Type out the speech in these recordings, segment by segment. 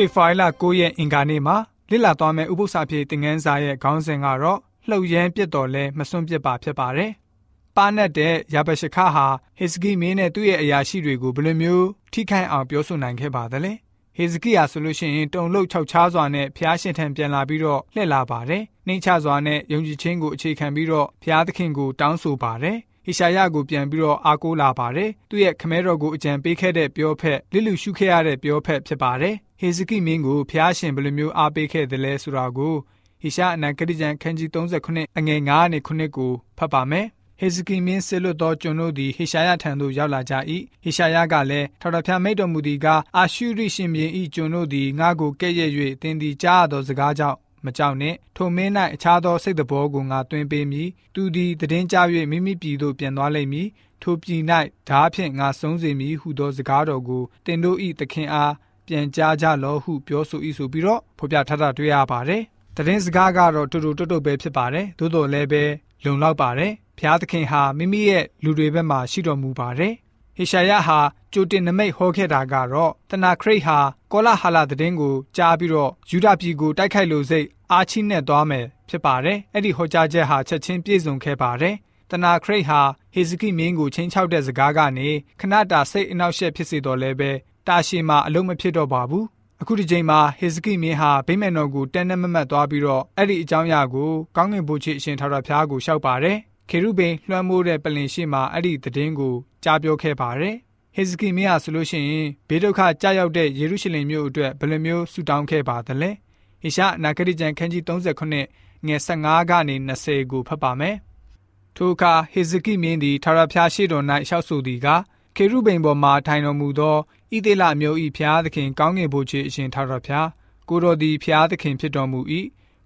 ဖေဖော်ဝါရီလ9ရက်အင်္ဂါနေ့မှာလစ်လာသွားမယ့်ဥပုသ္စာပြေသင်ခန်းစာရဲ့ခေါင်းစဉ်ကတော့လှုပ်ရမ်းပြစ်တော်လဲမစွန့်ပစ်ပါဖြစ်ပါတယ်။ပါနတ်တဲ့ယာဘရှခဟာဟေဇကိမင်းနဲ့သူ့ရဲ့အရာရှိတွေကိုဘယ်လိုမျိုးထိခိုက်အောင်ပြောဆိုနိုင်ခဲ့ပါသလဲ။ဟေဇကိယာဆိုလို့ရှိရင်တုံလုတ်ခြောက်ချားစွာနဲ့ဖျားရှင်ထံပြန်လာပြီးတော့လှည့်လာပါတယ်။နှိမ့်ချစွာနဲ့ယုံကြည်ခြင်းကိုအခြေခံပြီးတော့ဖျားသခင်ကိုတောင်းဆိုပါတယ်။ ဟေရှာယကိုပြန်ပြီးတော့အားကိုးလာပါတယ်။သူ့ရဲ့ခမဲတော်ကိုအကြံပေးခဲ့တဲ့ပြောဖက်လစ်လူရှုခဲ့ရတဲ့ပြောဖက်ဖြစ်ပါတယ်။ဟေဇကိမင်းကိုဖျားရှင်ဘယ်လိုမျိုးအားပေးခဲ့သလဲဆိုတာကိုဟေရှာအနံကတိကျမ်းခန်းကြီး39အငယ်9နဲ့9ကိုဖတ်ပါမယ်။ဟေဇကိမင်းဆစ်လွတ်သောကျွန်တို့သည်ဟေရှာယထံသို့ရောက်လာကြ၏ဟေရှာယကလည်းထော်တော်ဖျားမိတ်တော်မူသည်ကအာရှုရိရှင်မြေ၏ကျွန်တို့သည်ငါကိုကဲ့ရဲ့၍သင်သည်ကြားသောစကားကြောင့် မကြောက်နှင့်ထိုမင်း၌အခြားသောစိတ်တဘောကိုငါတွင်ပေးမည်သူသည်တည်င်းကြ၍မိမိပြည်သို့ပြန်သွားလိမ့်မည်ထိုပြည်၌ဓာဖြင့်ငါဆုံးစေမည်ဟုသောစကားတော်ကိုတင်တို့၏သခင်အားပြန်ကြားကြလောဟုပြောဆို၏ဆိုပြီးတော့ဖော်ပြထားတာတွေ့ရပါတယ်တည်င်းစကားကတော့တူတူတုတ်တုတ်ပဲဖြစ်ပါတယ်သို့တော်လည်းပဲလုံလောက်ပါတယ်ဖျားသခင်ဟာမိမိရဲ့လူတွေဘက်မှာရှိတော်မူပါတယ် ဟေရှာယဟာကြိုတင်နမိတ်ဟောခဲ့တာကတော့တနာခရိတ်ဟာကောလာဟာလာသတင်းကိုကြားပြီးတော့ယူဒပြည်ကိုတိုက်ခိုက်လို့စိတ်အာချိနဲ့သွားမယ်ဖြစ်ပါတယ်။အဲ့ဒီဟောကြားချက်ဟာချက်ချင်းပြည့်စုံခဲ့ပါတယ်။တနာခရိတ်ဟာဟေဇကိမင်းကိုချင်းချောက်တဲ့စကားကနေခဏတာစိတ်အနှောက်အယှက်ဖြစ်စေတော်လဲပဲတာရှည်မှာအလုံးမဖြစ်တော့ပါဘူး။အခုဒီချိန်မှာဟေဇကိမင်းဟာဗိမ္မာန်တော်ကိုတန်းနဲ့မမတ်သွားပြီးတော့အဲ့ဒီအကြောင်းအရာကိုကောင်းကင်ဘုရားအရှင်ထာဝရဘုရားကိုလျှောက်ပါတယ်။ ခေရုဗိမ်လွှမ်းမိုးတဲ့ပလင်ရှိမှအဲ့ဒီသတင်းကိုကြားပြောခဲ့ပါတယ်။ဟေဇကိမင်းဟာဆိုလို့ရှိရင်ဘေးဒုက္ခကြောက်ရောက်တဲ့ယေရုရှလင်မြို့အတွက်ဘယ်လိုမျိုးဆူတောင်းခဲ့ပါသလဲ။ဟေရှာအနာဂတိကျမ်းခန်းကြီး39ငယ်15ကနေ20ကိုဖတ်ပါမယ်။ထိုအခါဟေဇကိမင်းသည်ထာဝရဘုရားရှိတော်၌လျှောက်ဆိုသည်ကခေရုဗိမ်ပေါ်မှထိုင်တော်မူသောဣသေလမျိုး၏ဘုရားသခင်ကောင်းကင်ဘုရားအရှင်ထာဝရဘုရားကိုတော်သည်ဘုရားသခင်ဖြစ်တော်မူ၏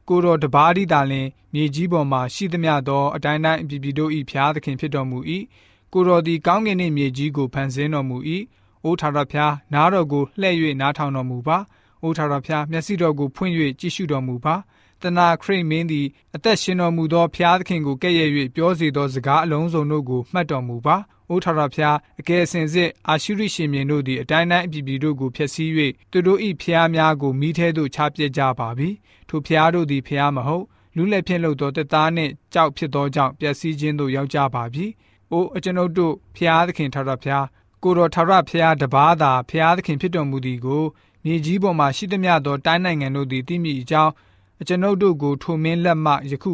ကိုတော်တပါးဒီတာလင်မြေကြီးပေါ်မှရှိသမျှသောအတိုင်းတိုင်းအပြည်ပြည်တို့၏ဘုရားသခင်ဖြစ်တော်မူ၏ကိုတော်သည်ကောင်းကင်နှင့်မြေကြီးကိုဖန်ဆင်းတော်မူ၏အိုထာဝရဘုရားနားတော်ကိုလှည့်၍နားထောင်တော်မူပါအိုထာတော်ဖျားမျက်စိတော်ကိုဖွင့်၍ကြည့်ရှုတော်မူပါတနာခရိမင်းသည်အသက်ရှင်တော်မူသောဖျားသခင်ကိုကဲ့ရဲ့၍ပြောစေသောစကားအလုံးစုံတို့ကိုမှတ်တော်မူပါ အိုထာတော်ဖျားအကယ်စင်စစ်အာရှုရိရှင်မြင်းတို့သည်အတိုင်းတိုင်းအပြည်ပြည်တို့ကိုဖျက်ဆီး၍သူတို့၏ဖျားများကိုမိထဲသို့ချပစ်ကြပါပြီထိုဖျားတို့သည်ဖျားမဟုတ်လူလက်ဖြင့်လှုပ်သောတက်သားနှင့်ကြောက်ဖြစ်သောကြောင့်ပျက်စီးခြင်းသို့ရောက်ကြပါပြီအိုအကျွန်ုပ်တို့ဖျားသခင်ထာဝရဖျားကိုတော်ထာဝရဖျားတပါးသာဖျားသခင်ဖြစ်တော်မူသည်ကိုမြေကြီးပေါ်မှရှိသမျှသောတိုင်းနိုင်ငံတို့သည်သိမိအကြောင်းအကျွန်ုပ်တို့ကိုထိုမင်းလက်မှယခု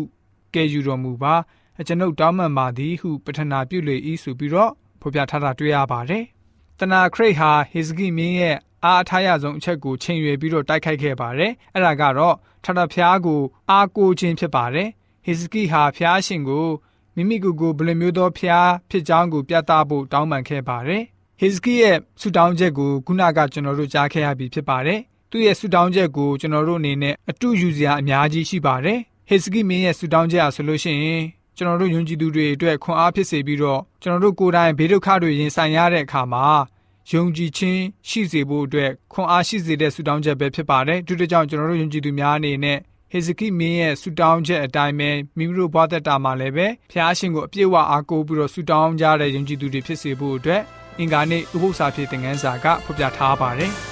ကယ်ယူတော်မူပါ အကျွန်ုပ်တောင်းပန်ပါသည်ဟုပထနာပြုလေ၏ဆိုပြီးတော့ဖော်ပြထားတာတွေ့ရပါတယ်။တနာခရိတ်ဟာဟေဇကိမင်းရဲ့အားအထားရဆုံးအချက်ကိုချိန်ရွယ်ပြီးတော့တိုက်ခိုက်ခဲ့ပါတယ်။အဲ့ဒါကတော့ထထဖျားကိုအားကိုခြင်းဖြစ်ပါတယ်။ဟေဇကိဟာဖျားရှင်ကိုမိမိကိုယ်ကိုဘယ်လိုမျိုးသောဖျားဖြစ်ကြောင်းကိုပြသဖို့တောင်းပန်ခဲ့ပါတယ်။ဟေဇကိရဲ့ဆူတောင်းချက်ကိုခုနကကျွန်တော်တို့ကြားခဲ့ရပြီဖြစ်ပါတယ်။သူ့ရဲ့ဆူတောင်းချက်ကိုကျွန်တော်တို့အနေနဲ့အတူယူစရာအများကြီးရှိပါတယ်။ဟေဇကိမင်းရဲ့ဆူတောင်းချက်အဆိုလို့ရှိရင် ကျွန်တော်တို့ယုံကြည်သူတွေအတွက်ခွန်အားဖြစ်စေပြီးတော့ကျွန်တော်တို့ကိုယ်တိုင်ဘေးဒုက္ခတွေရင်ဆိုင်ရတဲ့အခါမှာယုံကြည်ခြင်းရှိစေဖို့အတွက်ခွန်အားရှိစေတဲ့ဆူတောင်းချက်ပဲဖြစ်ပါတယ်။ဒီတို့ကြောင့်ကျွန်တော်တို့ယုံကြည်သူများအနေနဲ့ဟေဇကိမင်းရဲ့ဆူတောင်းချက်အတိုင်းပဲမိမိတို့ဘဝတက်တာမှာလည်းပဲဖျားရှင်ကိုအပြည့်အဝအားကိုးပြီးတော့ဆူတောင်းကြတဲ့ယုံကြည်သူတွေဖြစ်စေဖို့အတွက်အင်္ဂါနေ့ဥပုသ္စာဖြစ်တဲ့ငန်းစာကဖော်ပြထားပါတယ်။